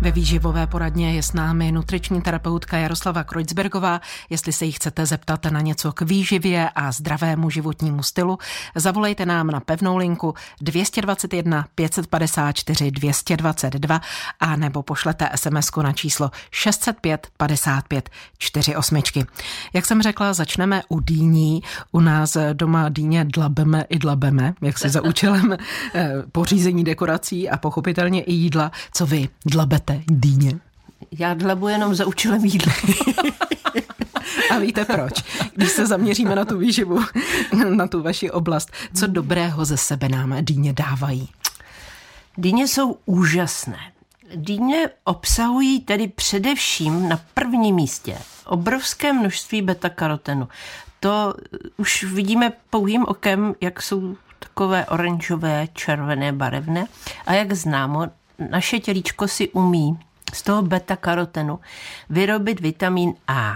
Ve výživové poradně je s námi nutriční terapeutka Jaroslava Kreuzbergová. Jestli se jí chcete zeptat na něco k výživě a zdravému životnímu stylu, zavolejte nám na pevnou linku 221 554 222 a nebo pošlete SMS na číslo 605 55 48. Jak jsem řekla, začneme u dýní. U nás doma dýně dlabeme i dlabeme, jak si za účelem eh, pořízení dekorací a pochopitelně i jídla. Co vy dlabete? Dýně? Já dlebu jenom za účelem jídla. A víte proč? Když se zaměříme na tu výživu, na tu vaši oblast, co dobrého ze sebe nám dýně dávají? Dýně jsou úžasné. Dýně obsahují tedy především na prvním místě obrovské množství beta-karotenu. To už vidíme pouhým okem, jak jsou takové oranžové, červené, barevné. A jak známo, naše tělíčko si umí z toho beta-karotenu vyrobit vitamin A.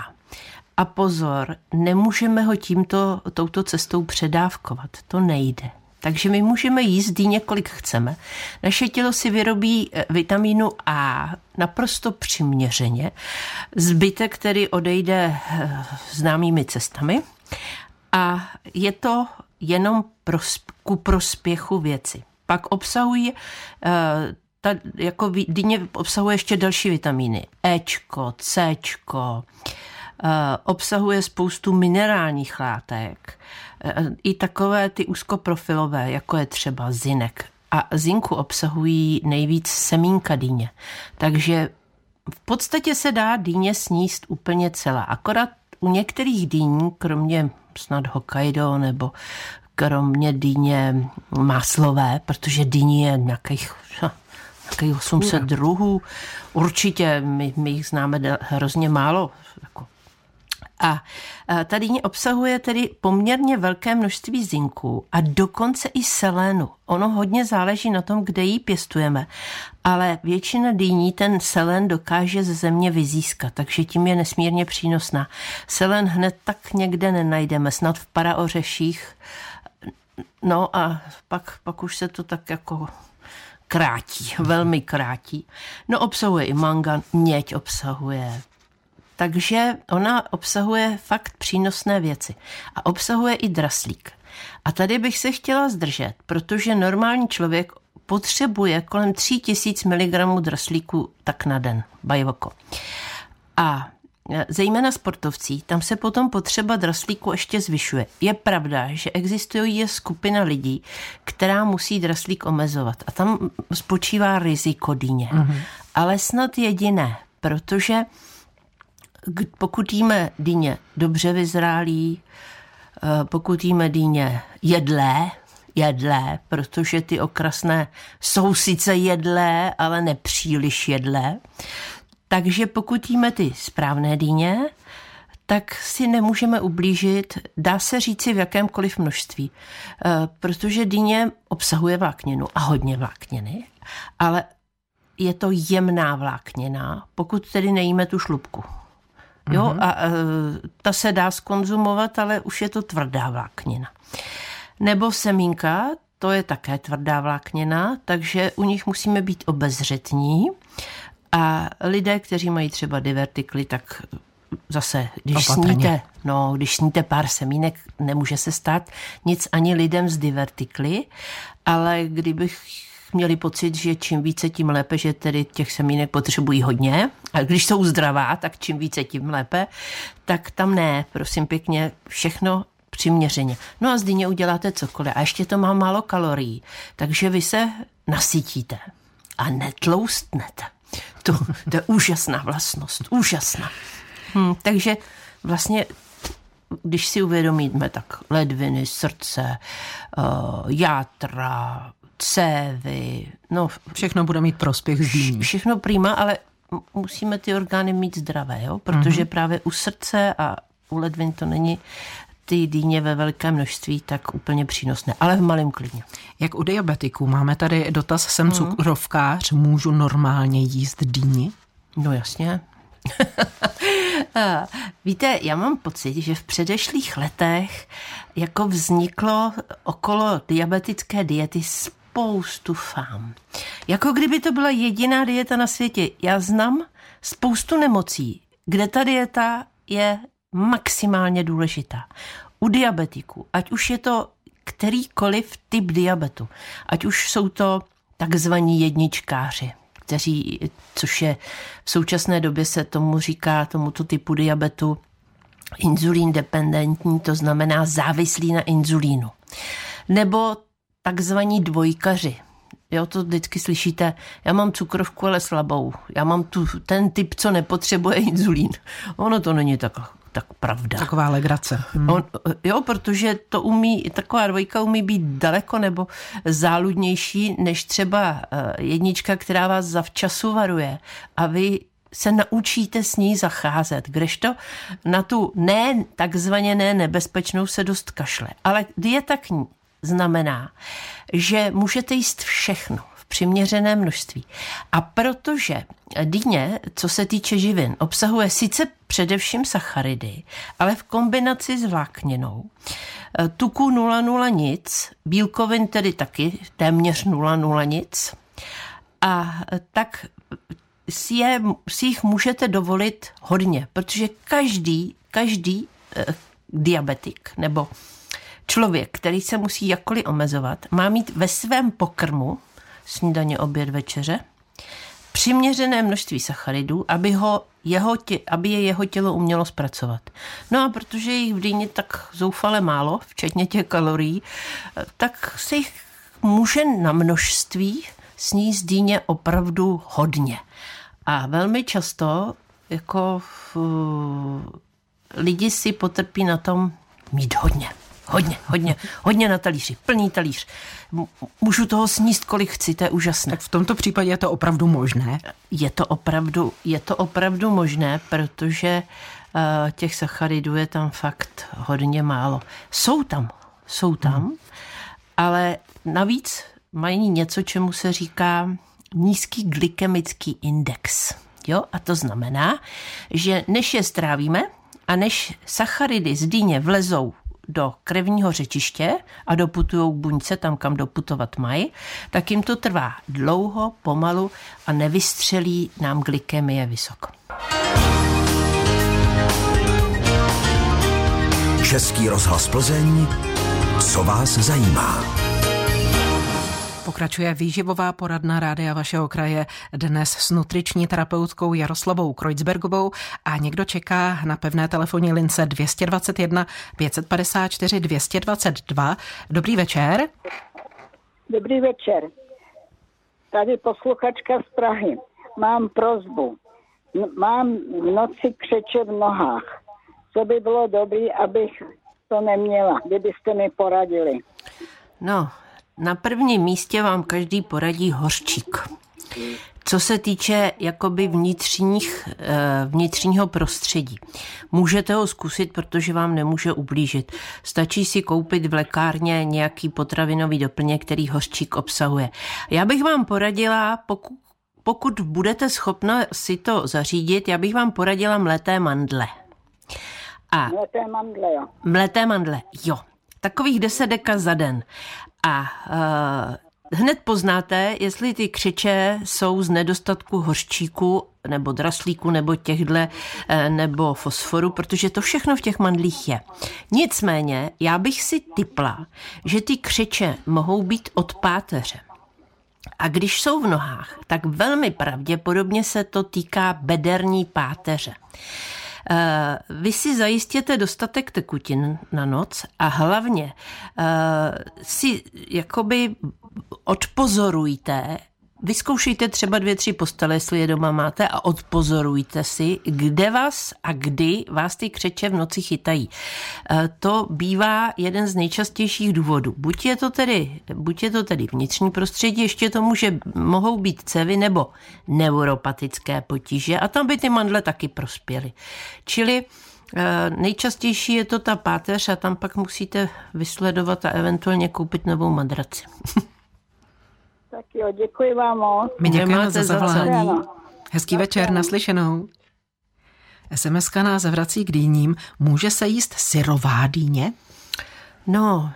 A pozor, nemůžeme ho tímto, touto cestou předávkovat. To nejde. Takže my můžeme jíst dýně, kolik chceme. Naše tělo si vyrobí eh, vitamínu A naprosto přiměřeně. Zbytek, který odejde eh, známými cestami. A je to jenom ku prospěchu věci. Pak obsahují eh, ta jako dyně obsahuje ještě další vitamíny. Ečko, Cčko, eh, obsahuje spoustu minerálních látek, eh, i takové ty úzkoprofilové, jako je třeba zinek. A zinku obsahují nejvíc semínka dýně. Takže v podstatě se dá dýně sníst úplně celá. Akorát u některých dýní, kromě snad Hokkaido nebo kromě dýně máslové, protože dýní je nějakých Takových 800 druhů. Určitě, my, my jich známe hrozně málo. Jako. A ta dýně obsahuje tedy poměrně velké množství zinku a dokonce i selénu. Ono hodně záleží na tom, kde ji pěstujeme, ale většina dýní ten selén dokáže ze země vyzískat, takže tím je nesmírně přínosná. Selén hned tak někde nenajdeme, snad v paraořeších, no a pak, pak už se to tak jako krátí, velmi krátí. No obsahuje i mangan, měď obsahuje. Takže ona obsahuje fakt přínosné věci. A obsahuje i draslík. A tady bych se chtěla zdržet, protože normální člověk potřebuje kolem 3000 mg draslíku tak na den, bajvoko. A zejména sportovcí, tam se potom potřeba draslíku ještě zvyšuje. Je pravda, že existuje je skupina lidí, která musí draslík omezovat a tam spočívá riziko dýně. Mm-hmm. Ale snad jediné, protože pokud jíme dýně dobře vyzrálí, eh, pokud jíme dýně jedlé, jedlé, protože ty okrasné jsou sice jedlé, ale nepříliš jedlé, takže pokud jíme ty správné dýně, tak si nemůžeme ublížit, dá se říci v jakémkoliv množství, eh, protože dýně obsahuje vlákninu a hodně vlákniny, ale je to jemná vláknina, pokud tedy nejíme tu šlubku. Jo, mm-hmm. a e, ta se dá skonzumovat, ale už je to tvrdá vláknina. Nebo semínka, to je také tvrdá vláknina, takže u nich musíme být obezřetní. A lidé, kteří mají třeba divertikly, tak zase, když sníte, no, když sníte pár semínek, nemůže se stát nic ani lidem z divertikly, ale kdybych měli pocit, že čím více, tím lépe, že tedy těch semínek potřebují hodně. A když jsou zdravá, tak čím více, tím lépe. Tak tam ne, prosím pěkně, všechno přiměřeně. No a z dyně uděláte cokoliv. A ještě to má málo kalorií. Takže vy se nasytíte a netloustnete. To, to je úžasná vlastnost, úžasná. Hmm, takže vlastně když si uvědomíme, tak ledviny, srdce, uh, játra, cévy, no... Všechno bude mít prospěch z dýní. Všechno prima, ale musíme ty orgány mít zdravé, jo? protože mm-hmm. právě u srdce a u ledvin to není ty dýně ve velké množství, tak úplně přínosné, ale v malém klidně. Jak u diabetiků, máme tady dotaz, jsem mm. cukrovkář, můžu normálně jíst dýni? No jasně. Víte, já mám pocit, že v předešlých letech jako vzniklo okolo diabetické diety spoustu fám. Jako kdyby to byla jediná dieta na světě. Já znám spoustu nemocí, kde ta dieta je maximálně důležitá. U diabetiků, ať už je to kterýkoliv typ diabetu, ať už jsou to takzvaní jedničkáři, kteří, což je v současné době se tomu říká, tomuto typu diabetu, inzulín dependentní, to znamená závislý na inzulínu. Nebo takzvaní dvojkaři. Jo, to vždycky slyšíte, já mám cukrovku, ale slabou. Já mám tu, ten typ, co nepotřebuje inzulín. Ono to není tak tak pravda. Taková legrace. Hmm. On, jo, protože to umí, taková dvojka umí být daleko nebo záludnější než třeba eh, jednička, která vás zavčasu varuje a vy se naučíte s ní zacházet, kdežto na tu ne, takzvaně ne nebezpečnou se dost kašle. Ale dieta k ní znamená, že můžete jíst všechno přiměřené množství. A protože dýně, co se týče živin, obsahuje sice především sacharidy, ale v kombinaci s vlákninou, eh, tuku 0,0 nic, bílkovin tedy taky téměř 0,0 nic, a tak si, je, si jich můžete dovolit hodně, protože každý, každý eh, diabetik nebo člověk, který se musí jakkoliv omezovat, má mít ve svém pokrmu snídaně, oběd, večeře, přiměřené množství sacharidů, aby, ho jeho tě, aby je jeho tělo umělo zpracovat. No a protože jich v dýně tak zoufale málo, včetně těch kalorií, tak se jich může na množství sníst dýně opravdu hodně. A velmi často jako uh, lidi si potrpí na tom mít hodně. Hodně, hodně, hodně na talíři, plný talíř. Můžu toho sníst, kolik chci, to je úžasné. Tak v tomto případě je to opravdu možné? Je to opravdu, je to opravdu možné, protože uh, těch sacharidů je tam fakt hodně málo. Jsou tam, jsou tam, hmm. ale navíc mají něco, čemu se říká nízký glykemický index. Jo? A to znamená, že než je strávíme a než sacharidy z dýně vlezou do krevního řečiště a doputují k buňce tam, kam doputovat mají, tak jim to trvá dlouho, pomalu a nevystřelí nám glykemie vysoko. Český rozhlas Plzeň, co vás zajímá? Pokračuje výživová poradna rádia vašeho kraje dnes s nutriční terapeutkou Jaroslavou Kreutzbergovou a někdo čeká na pevné telefonní lince 221 554 222. Dobrý večer. Dobrý večer. Tady posluchačka z Prahy. Mám prozbu. Mám v noci křeče v nohách. Co by bylo dobré, abych to neměla, kdybyste mi poradili. No, na prvním místě vám každý poradí hořčík. Co se týče jakoby vnitřních, eh, vnitřního prostředí, můžete ho zkusit, protože vám nemůže ublížit. Stačí si koupit v lékárně nějaký potravinový doplněk, který hořčík obsahuje. Já bych vám poradila, pokud, pokud budete schopna si to zařídit, já bych vám poradila mleté mandle. A mleté mandle, jo. Mleté mandle, jo. Takových 10 deka za den. A uh, hned poznáte, jestli ty křiče jsou z nedostatku hořčíku nebo draslíku nebo těchhle uh, nebo fosforu, protože to všechno v těch mandlích je. Nicméně, já bych si typla, že ty křiče mohou být od páteře. A když jsou v nohách, tak velmi pravděpodobně se to týká bederní páteře. Eh, vy si zajistěte dostatek tekutin na noc a hlavně eh, si jakoby odpozorujte, Vyzkoušejte třeba dvě, tři postele, jestli je doma máte a odpozorujte si, kde vás a kdy vás ty křeče v noci chytají. E, to bývá jeden z nejčastějších důvodů. Buď je to tedy, buď je to tedy vnitřní prostředí, ještě to může, mohou být cevy nebo neuropatické potíže a tam by ty mandle taky prospěly. Čili e, Nejčastější je to ta páteř a tam pak musíte vysledovat a eventuálně koupit novou madraci. Tak jo, děkuji vám moc. My děkujeme za zavolání. Hezký večer, naslyšenou. SMS nás vrací k dýním. Může se jíst syrová dýně? No,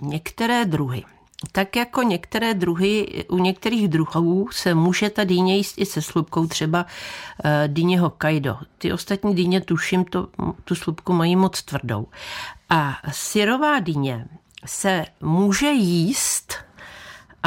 některé druhy. tak jako některé druhy, u některých druhů se může ta dýně jíst i se slupkou, třeba eh, dýně Hokkaido. Ty ostatní dýně, tuším, to, tu slupku mají moc tvrdou. A syrová dýně se může jíst,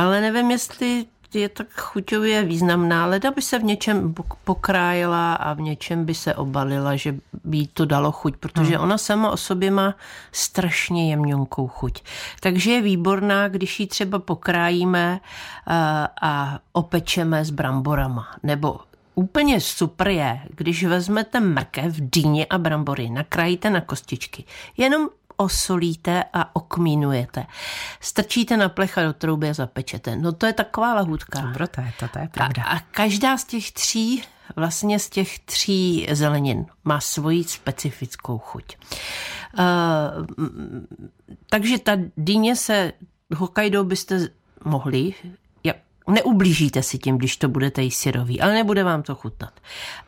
ale nevím, jestli je tak chuťově významná. Leda by se v něčem pokrájela a v něčem by se obalila, že by jí to dalo chuť, protože hmm. ona sama o sobě má strašně jemňonkou chuť. Takže je výborná, když ji třeba pokrájíme a, a opečeme s bramborama. Nebo Úplně super je, když vezmete mrkev, dýně a brambory, nakrájíte na kostičky. Jenom osolíte a okmínujete. Strčíte na plecha do trouby a zapečete. No to je taková lahůdka. Dobro, to je, to, to je pravda. A, a každá z těch tří, vlastně z těch tří zelenin má svoji specifickou chuť. Uh, takže ta dýně se, Hokkaido byste mohli, neublížíte si tím, když to budete jíst syrový, ale nebude vám to chutnat.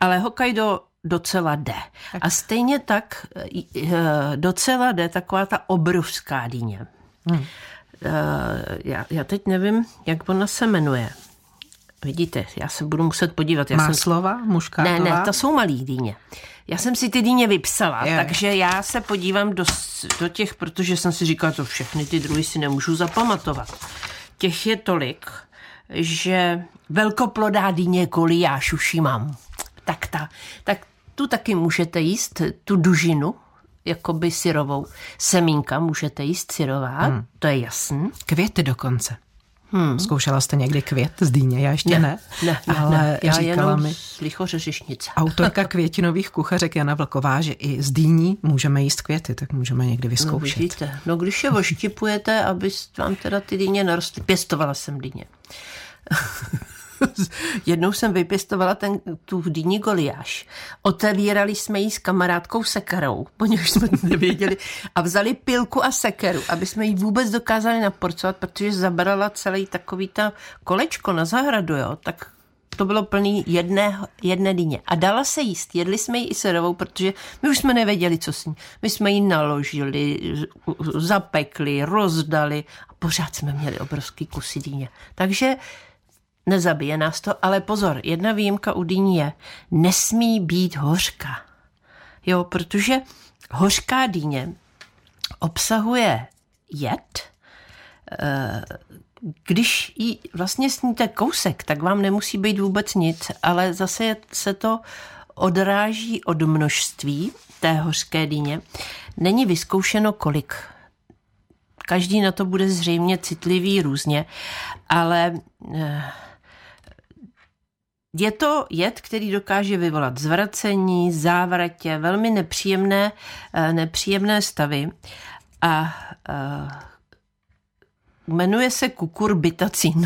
Ale Hokkaido docela jde. A stejně tak eh, docela jde taková ta obrovská dýně. Hmm. Eh, já, já teď nevím, jak ona se jmenuje. Vidíte, já se budu muset podívat. Já Má slova? Mužká? Ne, ne, to jsou malý dýně. Já jsem si ty dýně vypsala, je. takže já se podívám do, do těch, protože jsem si říkala, to všechny ty druhy si nemůžu zapamatovat. Těch je tolik, že velkoplodá dýně koliáš už mám. Tak ta, tak tu taky můžete jíst, tu dužinu, jakoby syrovou. Semínka můžete jíst syrová, hmm. to je jasný. Květy dokonce. Hmm. Zkoušela jste někdy květ z dýně? Já ještě ne. Ne, ne, ale ne. Já říkala mi slichořeřišnice. Autorka květinových kuchařek Jana Vlková, že i z dýní můžeme jíst květy, tak můžeme někdy no, vyzkoušet. No vidíte, no když je oštěpujete, aby vám teda ty dýně narostly. Pěstovala jsem dýně. Jednou jsem vypěstovala ten, tu dýni goliáš. Otevírali jsme ji s kamarádkou sekerou, poněvadž jsme nevěděli, a vzali pilku a sekeru, aby jsme ji vůbec dokázali naporcovat, protože zabrala celý takový ta kolečko na zahradu, jo, tak to bylo plný jedné, jedné dýně. A dala se jíst. Jedli jsme ji i serovou, protože my už jsme nevěděli, co s ní. My jsme ji naložili, zapekli, rozdali a pořád jsme měli obrovský kusy dýně. Takže nezabije nás to, ale pozor, jedna výjimka u dýní je, nesmí být hořká. Jo, protože hořká dýně obsahuje jed, eh, když jí vlastně sníte kousek, tak vám nemusí být vůbec nic, ale zase se to odráží od množství té hořké dýně. Není vyzkoušeno kolik. Každý na to bude zřejmě citlivý různě, ale eh, je to jed, který dokáže vyvolat zvracení, závratě, velmi nepříjemné, eh, nepříjemné stavy a uh, jmenuje se kukurbitacin.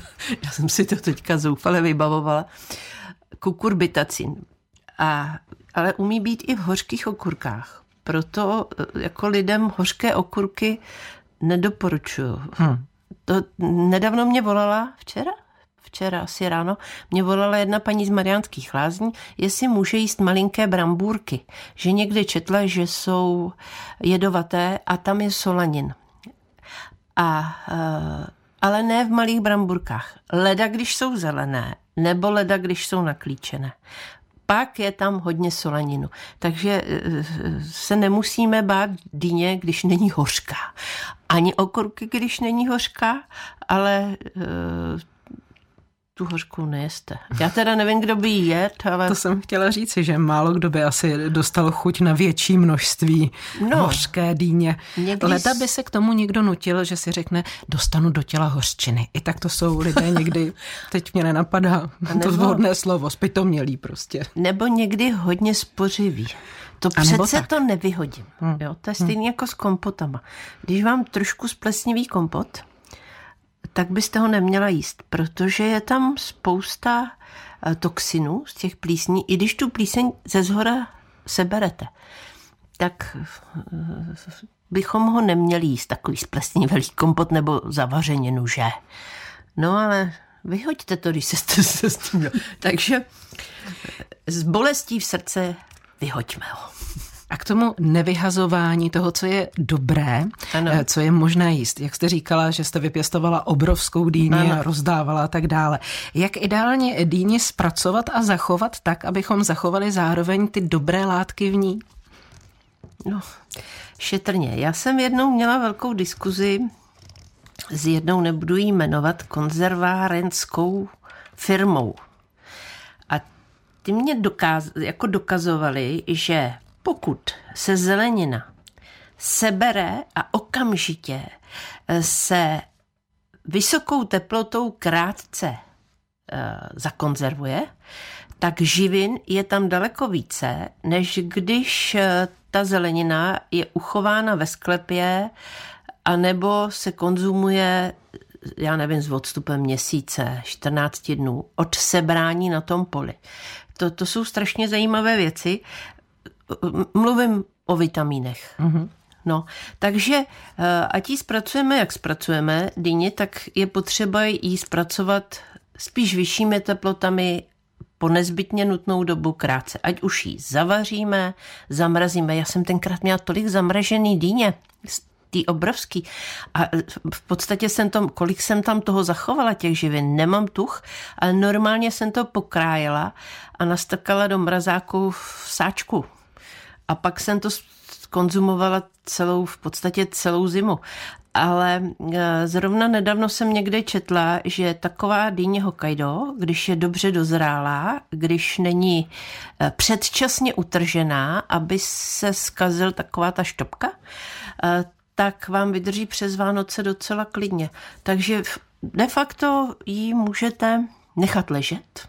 Já jsem si to teďka zoufale vybavovala. Kukurbitacin. A, ale umí být i v hořkých okurkách. Proto eh, jako lidem hořké okurky nedoporučuju. Hmm. To nedávno mě volala včera, včera asi ráno, mě volala jedna paní z Mariánských lázní, jestli může jíst malinké brambůrky. Že někde četla, že jsou jedovaté a tam je solanin. A, eh, ale ne v malých bramburkách. Leda, když jsou zelené, nebo leda, když jsou naklíčené. Pak je tam hodně solaninu. Takže eh, se nemusíme bát dýně, když není hořká. Ani okurky, když není hořká, ale tu hořkou nejeste. Já teda nevím, kdo by jí jet, ale... To jsem chtěla říci, že málo kdo by asi dostal chuť na větší množství no, hořké dýně. Někdy... Leda by se k tomu někdo nutil, že si řekne, dostanu do těla hořčiny. I tak to jsou lidé někdy, teď mě nenapadá nebo, to vhodné slovo, spytomělý prostě. Nebo někdy hodně spořivý. To A přece to nevyhodím. Hmm. Jo? To je stejné hmm. jako s kompotama. Když vám trošku splesnivý kompot, tak byste ho neměla jíst, protože je tam spousta eh, toxinů z těch plísní, i když tu plíseň ze zhora seberete, tak eh, bychom ho neměli jíst, takový velký kompot nebo zavařeninu, že? No ale vyhoďte to, když se, se s tím... Takže s bolestí v srdce vyhoďme ho. A k tomu nevyhazování toho, co je dobré, ano. Eh, co je možné jíst. Jak jste říkala, že jste vypěstovala obrovskou dýni a rozdávala a tak dále. Jak ideálně dýni zpracovat a zachovat tak, abychom zachovali zároveň ty dobré látky v ní? No, šetrně. Já jsem jednou měla velkou diskuzi s jednou, nebudu jí jmenovat, konzervárenskou firmou. A ty mě dokaz, jako dokazovali, že pokud se zelenina sebere a okamžitě se vysokou teplotou krátce e, zakonzervuje, tak živin je tam daleko více, než když eh, ta zelenina je uchována ve sklepě anebo se konzumuje, já nevím, s odstupem měsíce, 14 dnů, od sebrání na tom poli. To, to jsou strašně zajímavé věci. Mluvím o vitamínech. Mm-hmm. No, takže eh, ať ji zpracujeme, jak zpracujeme dýně, tak je potřeba ji zpracovat spíš vyššími teplotami po nezbytně nutnou dobu krátce. Ať už ji zavaříme, zamrazíme. Já jsem tenkrát měla tolik zamražený dýně, tý obrovský. A v podstatě jsem to, kolik jsem tam toho zachovala, těch živin, nemám tuch, ale normálně jsem to pokrájela a nastrkala do mrazáku v sáčku. A pak jsem to konzumovala celou, v podstatě celou zimu. Ale e, zrovna nedávno jsem někde četla, že taková dýně Hokkaido, když je dobře dozrálá, když není e, předčasně utržená, aby se skazil taková ta štopka, e, tak vám vydrží přes Vánoce docela klidně. Takže de facto ji můžete nechat ležet,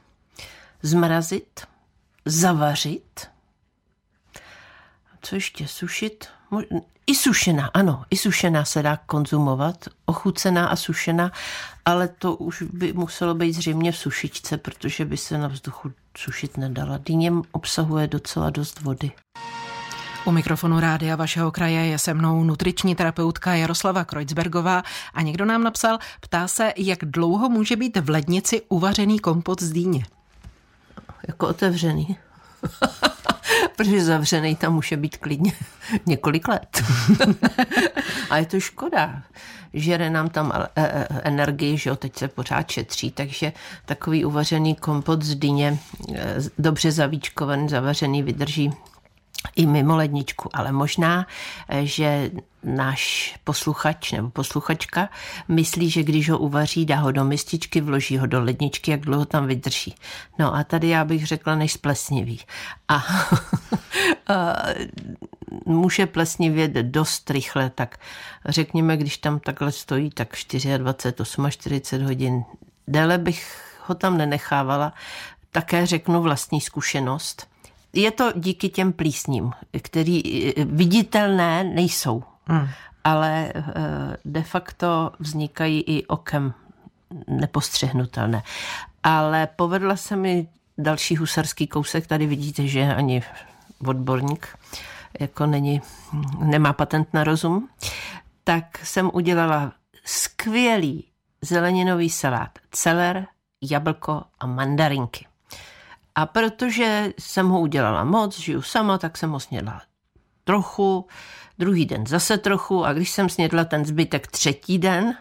zmrazit, zavařit, co ještě, sušit? I sušená, ano, i sušená se dá konzumovat, ochucená a sušená, ale to už by muselo být zřejmě v sušičce, protože by se na vzduchu sušit nedala. Dýně obsahuje docela dost vody. U mikrofonu rádia vašeho kraje je se mnou nutriční terapeutka Jaroslava Kreuzbergová a někdo nám napsal, ptá se, jak dlouho může být v lednici uvařený kompot z dýně. Jako otevřený. Protože zavřený tam může být klidně několik let. a je to škoda. Žere nám tam e, e, energii, že jo, teď se pořád šetří, takže takový uvařený kompot z dyně, e, dobře zavíčkovaný, zavařený, vydrží i mimo ledničku, ale možná, eh, že náš posluchač nebo posluchačka myslí, že když ho uvaří, dá ho do mističky, vloží ho do ledničky, jak dlouho tam vydrží. No a tady já bych řekla, než splesnivý. A, může plesnivět dost rychle, tak řekněme, když tam takhle stojí, tak 24, 48 hodin. Déle bych ho tam nenechávala. Také řeknu vlastní zkušenost je to díky těm plísním, který eh, viditelné nejsou, hmm. ale eh, de facto vznikají i okem nepostřehnutelné. Ale povedla se mi další husarský kousek, tady vidíte, že ani odborník jako není, nemá patent na rozum, tak jsem udělala skvělý zeleninový salát. Celer, jablko a mandarinky. A protože jsem ho udělala moc, žiju sama, tak jsem ho snědla trochu, druhý den zase trochu a když jsem snědla ten zbytek třetí den,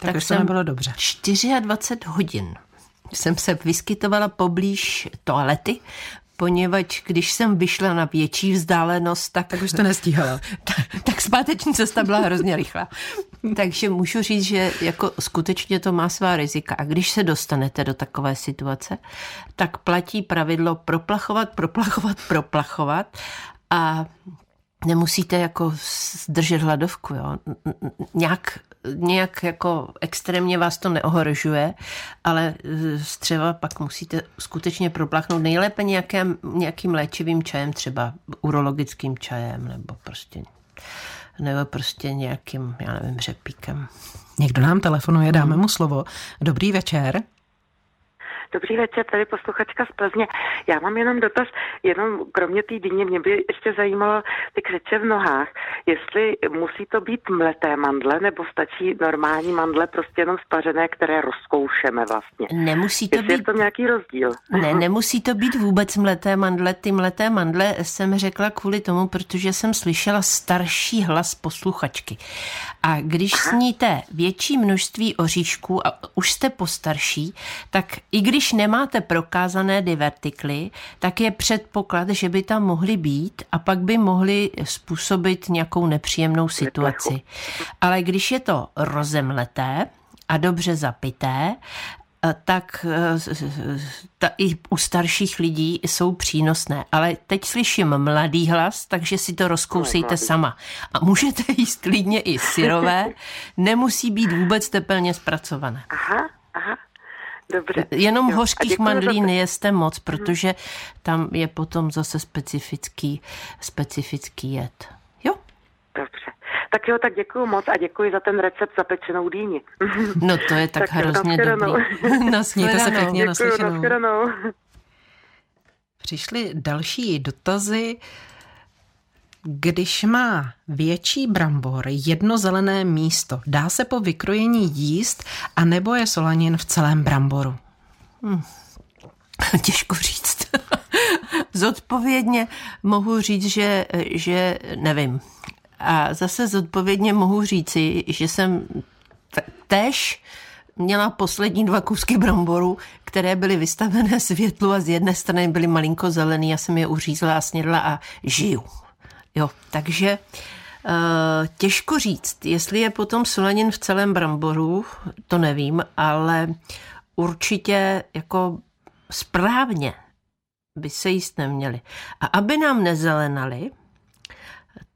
tak, tak jsem bylo dobře. 24 hodin jsem se vyskytovala poblíž toalety, poněvadž když jsem vyšla na větší vzdálenost, tak... Tak už to nestíhala. tak, tak zpáteční cesta byla hrozně rychlá. Takže můžu říct, že jako skutečně to má svá rizika. A když se dostanete do takové situace, tak platí pravidlo proplachovat, proplachovat, proplachovat a nemusíte jako zdržet hladovku. Jo. Nějak nějak jako extrémně vás to neohrožuje, ale střeva pak musíte skutečně proplachnout nejlépe nějakým, nějakým léčivým čajem, třeba urologickým čajem nebo prostě nebo prostě nějakým, já nevím, řepíkem. Někdo nám telefonuje, dáme mu slovo. Dobrý večer. Dobrý večer, tady posluchačka z Plzně. Já mám jenom dotaz, jenom kromě té dýně, mě by ještě zajímalo ty křeče v nohách, jestli musí to být mleté mandle, nebo stačí normální mandle, prostě jenom spařené, které rozkoušeme vlastně. Nemusí to jestli být... je to nějaký rozdíl. Ne, nemusí to být vůbec mleté mandle. Ty mleté mandle jsem řekla kvůli tomu, protože jsem slyšela starší hlas posluchačky. A když sníte větší množství oříšků a už jste postarší, tak i když nemáte prokázané divertikly, tak je předpoklad, že by tam mohly být a pak by mohly způsobit nějakou nepříjemnou situaci. Ale když je to rozemleté a dobře zapité, eh, tak eh, ta, i u starších lidí jsou přínosné. Ale teď slyším mladý hlas, takže si to rozkousejte sama. A můžete jíst klidně i syrové, nemusí být vůbec tepelně zpracované. Aha, aha, dobře. Jenom Jo, hořkých za mandlí to. nejeste moc, protože tam je potom zase specifický, specifický jed. Jo? Dobře. Tak jo, tak děkuji moc a děkuji za ten recept za pečenou dýni. No to je tak, Tak jo, hrozně nashledanou. dobrý. Mějte se pěkně, Děkuji, naslyšenou. Přišly další dotazy. Když má větší brambor jedno zelené místo, dá se po vykrojení jíst, anebo je solanin v celém bramboru? Těžko říct. zodpovědně mohu říct, že, že nevím. A zase zodpovědně mohu říci, že jsem t- též měla poslední dva kusky bramboru, které byly vystavené světlu a z jedné strany byly malinko zelený, já jsem je uřízla a snědla a žiju. Jo, takže uh, těžko říct, jestli je potom solanin v celém bramboru, to nevím, ale určitě jako správně by se jíst neměli. A aby nám nezelenali,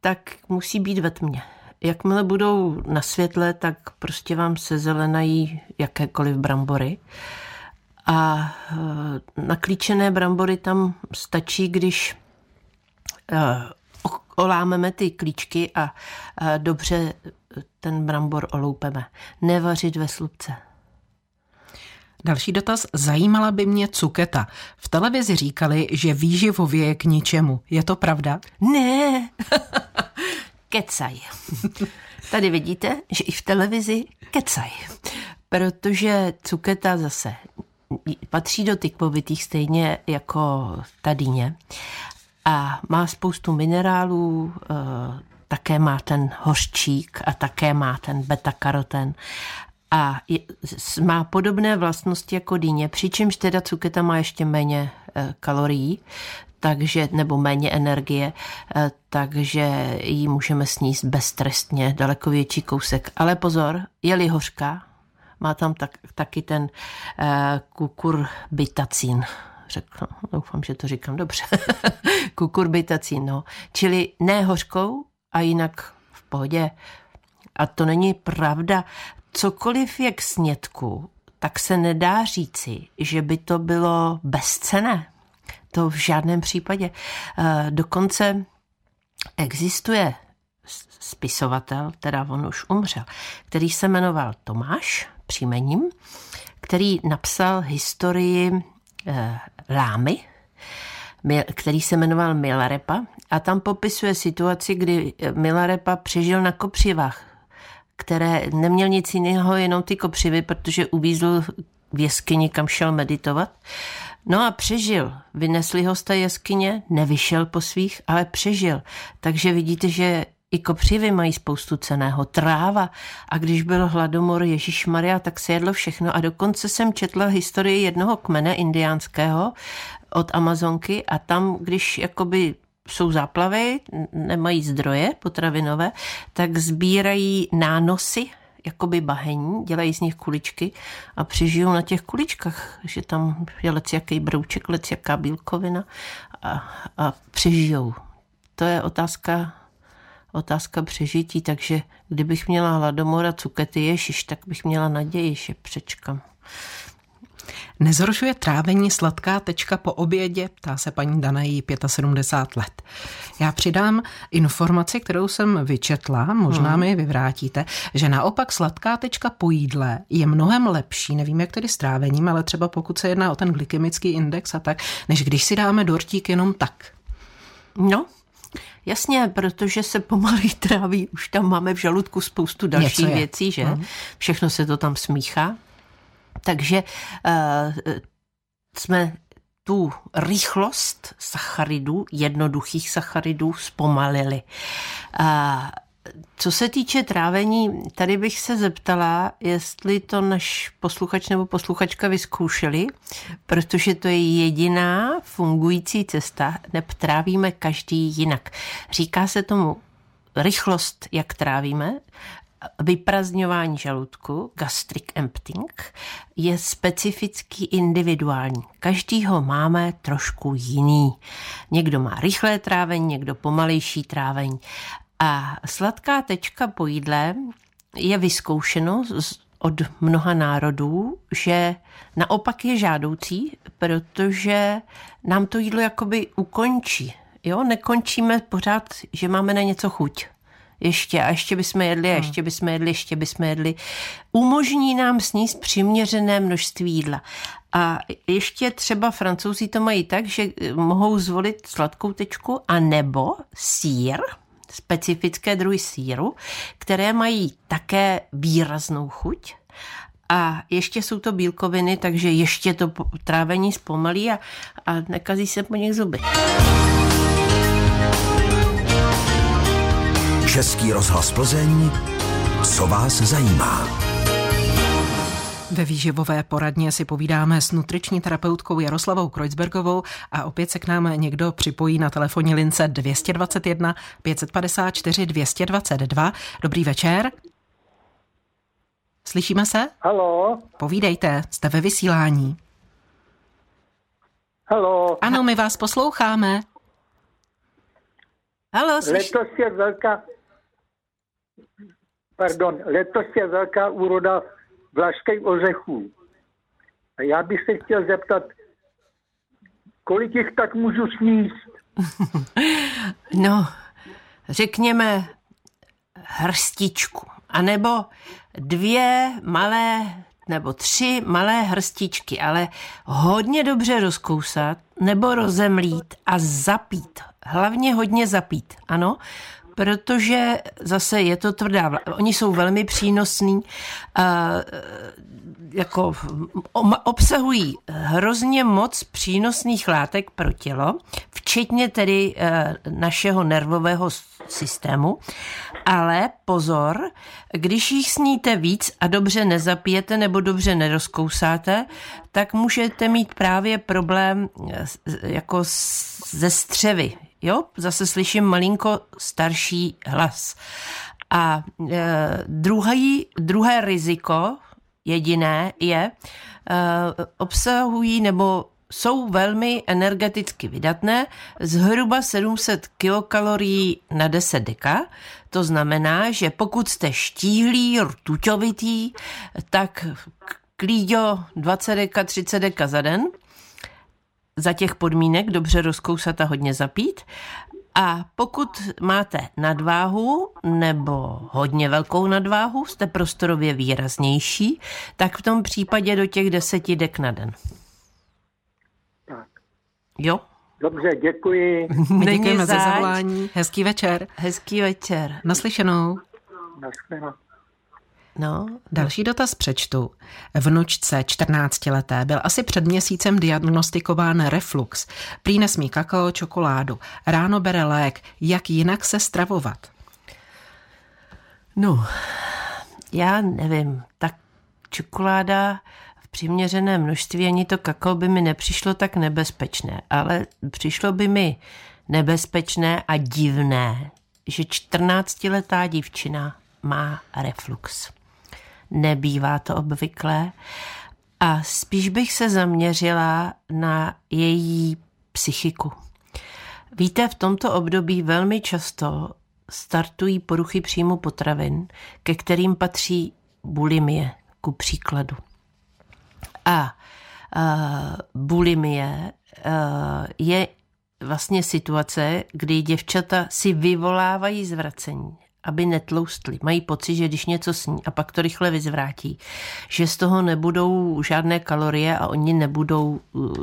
tak musí být ve tmě. Jakmile budou na světle, tak prostě vám se zelenají jakékoliv brambory. A eh, naklíčené brambory tam stačí, když eh, olámeme ty klíčky a eh, dobře ten brambor oloupeme. Nevařit ve slupce. Další dotaz. Zajímala by mě cuketa. V televizi říkali, že výživově je k ničemu. Je to pravda? Ne, kecaj. Tady vidíte, že i v televizi kecaj. Protože cuketa zase patří do tykmovitých stejně jako ta dýně a má spoustu minerálů, eh, také má ten hořčík a také má ten beta-karoten a je, má podobné vlastnosti jako dýně, přičemž teda cuketa má ještě méně eh, kalorií, takže, nebo méně energie, eh, takže ji můžeme sníst beztrestně, daleko větší kousek. Ale pozor, je-li hořká, má tam tak, taky ten eh, kukurbitacín. Řekl, doufám, že to říkám dobře. kukurbitacín, no. Čili ne hořkou a jinak v pohodě. A to není pravda. Cokoliv je k snědku, tak se nedá říci, že by to bylo bezcené. To v žádném případě. Eh, Dokonce existuje spisovatel, teda on už umřel, který se jmenoval Tomáš příjmením, který napsal historii eh, Lámy, který se jmenoval Milarepa a tam popisuje situaci, kdy eh, Milarepa přežil na kopřivách, které neměl nic jiného, jenom ty kopřivy, protože uvízl v jeskyni, kam šel meditovat. No a přežil. Vynesli ho z té jeskyně, nevyšel po svých, ale přežil. Takže vidíte, že i kopřivy mají spoustu ceného. Tráva. A když byl hladomor Ježíš Maria, tak se jedlo všechno. A dokonce jsem četla historii jednoho kmene indiánského od Amazonky a tam, když jakoby jsou záplavy, nemají zdroje potravinové, tak sbírají nánosy, jakoby bahení, dělají z nich kuličky a přežijou na těch kuličkách, že tam je lec jaký brouček, lec jaká bílkovina a, a přežijou. To je otázka, otázka přežití, takže kdybych měla hladomor a cukety ježiš, tak bych měla naději, že přečkám. Nezhoršuje trávení sladká tečka po obědě, ptá se paní Dana, jí 75 let. Já přidám informaci, kterou jsem vyčetla, možná hmm. mi vyvrátíte, že naopak sladká tečka po jídle je mnohem lepší, nevím jak tedy s trávením, ale třeba pokud se jedná o ten glykemický index a tak, než když si dáme dortík jenom tak. No, Jasně, protože se pomalý tráví, už tam máme v žaludku spoustu dalších věcí, že? Hmm. Všechno se to tam smíchá. Takže uh, jsme tu rychlost sacharidů, jednoduchých sacharidů, zpomalili. Uh, co se týče trávení, tady bych se zeptala, jestli to náš posluchač nebo posluchačka vyzkoušeli, protože to je jediná fungující cesta, neb trávíme každý jinak. Říká se tomu rychlost, jak trávíme, vyprazňování žaludku, gastric emptying, je specifický individuální. Každý ho máme trošku jiný. Někdo má rychlé trávení, někdo pomalejší trávení. A sladká tečka po jídle je vyzkoušeno od mnoha národů, že naopak je žádoucí, protože nám to jídlo jakoby ukončí. Jo, nekončíme pořád, že máme na něco chuť. Ještě a ještě bychom jedli a hmm. ještě bychom jedli, ještě bychom jedli. Umožní nám sníst přiměřené množství jídla. A ještě třeba francouzi to mají tak, že mohou zvolit sladkou tečku a nebo sír, specifické druhy síru, které mají také výraznou chuť. A ještě jsou to bílkoviny, takže ještě to trávení zpomalí a, a nekazí se po nich zuby. Český rozhlas Plzeň, co vás zajímá. Ve výživové poradně si povídáme s nutriční terapeutkou Jaroslavou Kreuzbergovou a opět se k nám někdo připojí na telefonní lince 221 554 222. Dobrý večer. Slyšíme se? Halo. Povídejte, jste ve vysílání. Halo. Ano, my vás posloucháme. Halo, slyš... Letos je velká... Pardon, letos je velká úroda vlašských ořechů. A já bych se chtěl zeptat, kolik jich tak můžu sníst? no, řekněme hrstičku, anebo dvě malé nebo tři malé hrstičky, ale hodně dobře rozkousat nebo rozemlít a zapít. Hlavně hodně zapít, ano, protože zase je to tvrdá. Oni jsou velmi přínosní, jako obsahují hrozně moc přínosných látek pro tělo, včetně tedy e, našeho nervového systému. Ale pozor, když jich sníte víc a dobře nezapijete nebo dobře nerozkousáte, tak můžete mít právě problém e, jako ze střevy, Jo, zase slyším malinko starší hlas. A e, druhý, druhé riziko, jediné, je, e, obsahují nebo jsou velmi energeticky vydatné, zhruba 700 kilokalorií na 10 deka. To znamená, že pokud jste štíhlý, rtuťovitý, tak klíďo 20 deka, 30 deka za den – za těch podmínek dobře rozkousat a hodně zapít. A pokud máte nadváhu nebo hodně velkou nadváhu, jste prostorově výraznější, tak v tom případě do těch deseti dek na den. Tak. Jo? Dobře, děkuji. My děkujeme za zavolání. Hezký večer. Hezký večer. Naslyšenou. Naslyšenou. No. Další dotaz přečtu. Vnučce 14-leté byl asi před měsícem diagnostikován reflux. Prý nesmí kakao, čokoládu. Ráno bere lék. Jak jinak se stravovat? No, já nevím. Tak čokoláda v přiměřené množství ani to kakao by mi nepřišlo tak nebezpečné, ale přišlo by mi nebezpečné a divné, že 14-letá dívčina má reflux nebývá to obvyklé. A spíš bych se zaměřila na její psychiku. Víte, v tomto období velmi často startují poruchy příjmu potravin, ke kterým patří bulimie, ku příkladu. A bulimie je vlastně situace, kdy děvčata si vyvolávají zvracení aby netloustli. Mají pocit, že když něco sní a pak to rychle vyzvrátí, že z toho nebudou žádné kalorie a oni nebudou uh,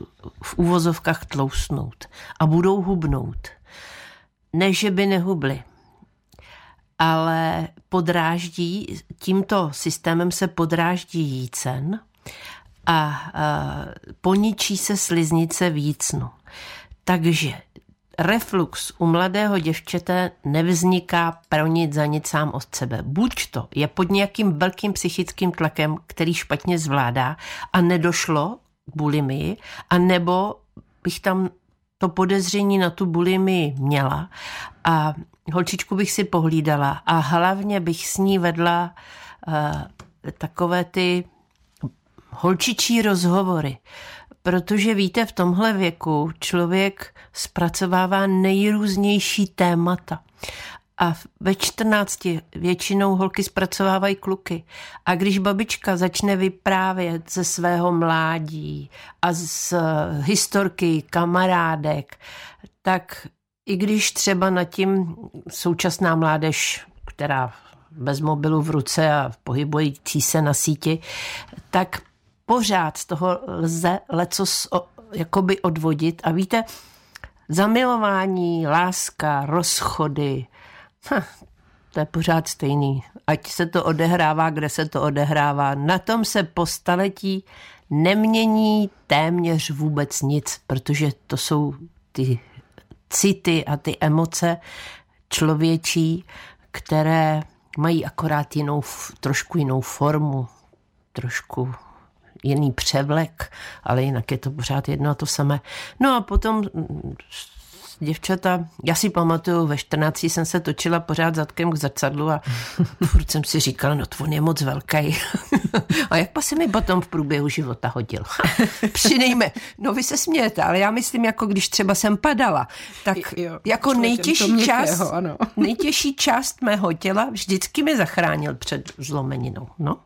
v úvozovkách tloustnout a budou hubnout. Ne, že by nehubli, ale podráždí, tímto systémem se podráždí jícen a, a poničí se sliznice vícnu. Takže reflux u mladého děvčete nevzniká pro nic za nic sám od sebe. Buď to je pod nějakým velkým psychickým tlakem, který špatně zvládá a nedošlo k bulimii, a nebo bych tam to podezření na tu bulimii měla a holčičku bych si pohlídala a hlavně bych s ní vedla uh, takové ty holčičí rozhovory. Protože víte, v tomhle věku člověk zpracovává nejrůznější témata. A ve 14 většinou holky zpracovávají kluky. A když babička začne vyprávět ze svého mládí a z historky kamarádek, tak i když třeba nad tím současná mládež, která bez mobilu v ruce a pohybující se na síti, tak pořád z toho lze lecos jakoby odvodit. A víte, zamilování, láska, rozchody, hm, to je pořád stejný. Ať se to odehrává, kde se to odehrává. Na tom se po staletí nemění téměř vůbec nic, protože to jsou ty city a ty emoce člověčí, které mají akorát jinou, trošku jinou formu, trošku jiný převlek, ale jinak je to pořád jedno a to samé. No a potom děvčata, já si pamatuju, ve 14 jsem se točila pořád zadkem k zrcadlu a furt jsem si říkala, no to on je moc velký. a jak pa se mi potom v průběhu života hodil? Přinejme, no vy se smějete, ale já myslím, jako když třeba jsem padala, tak jo, jako nejtěžší část, ano. nejtěžší část mého těla vždycky mi zachránil před zlomeninou. No.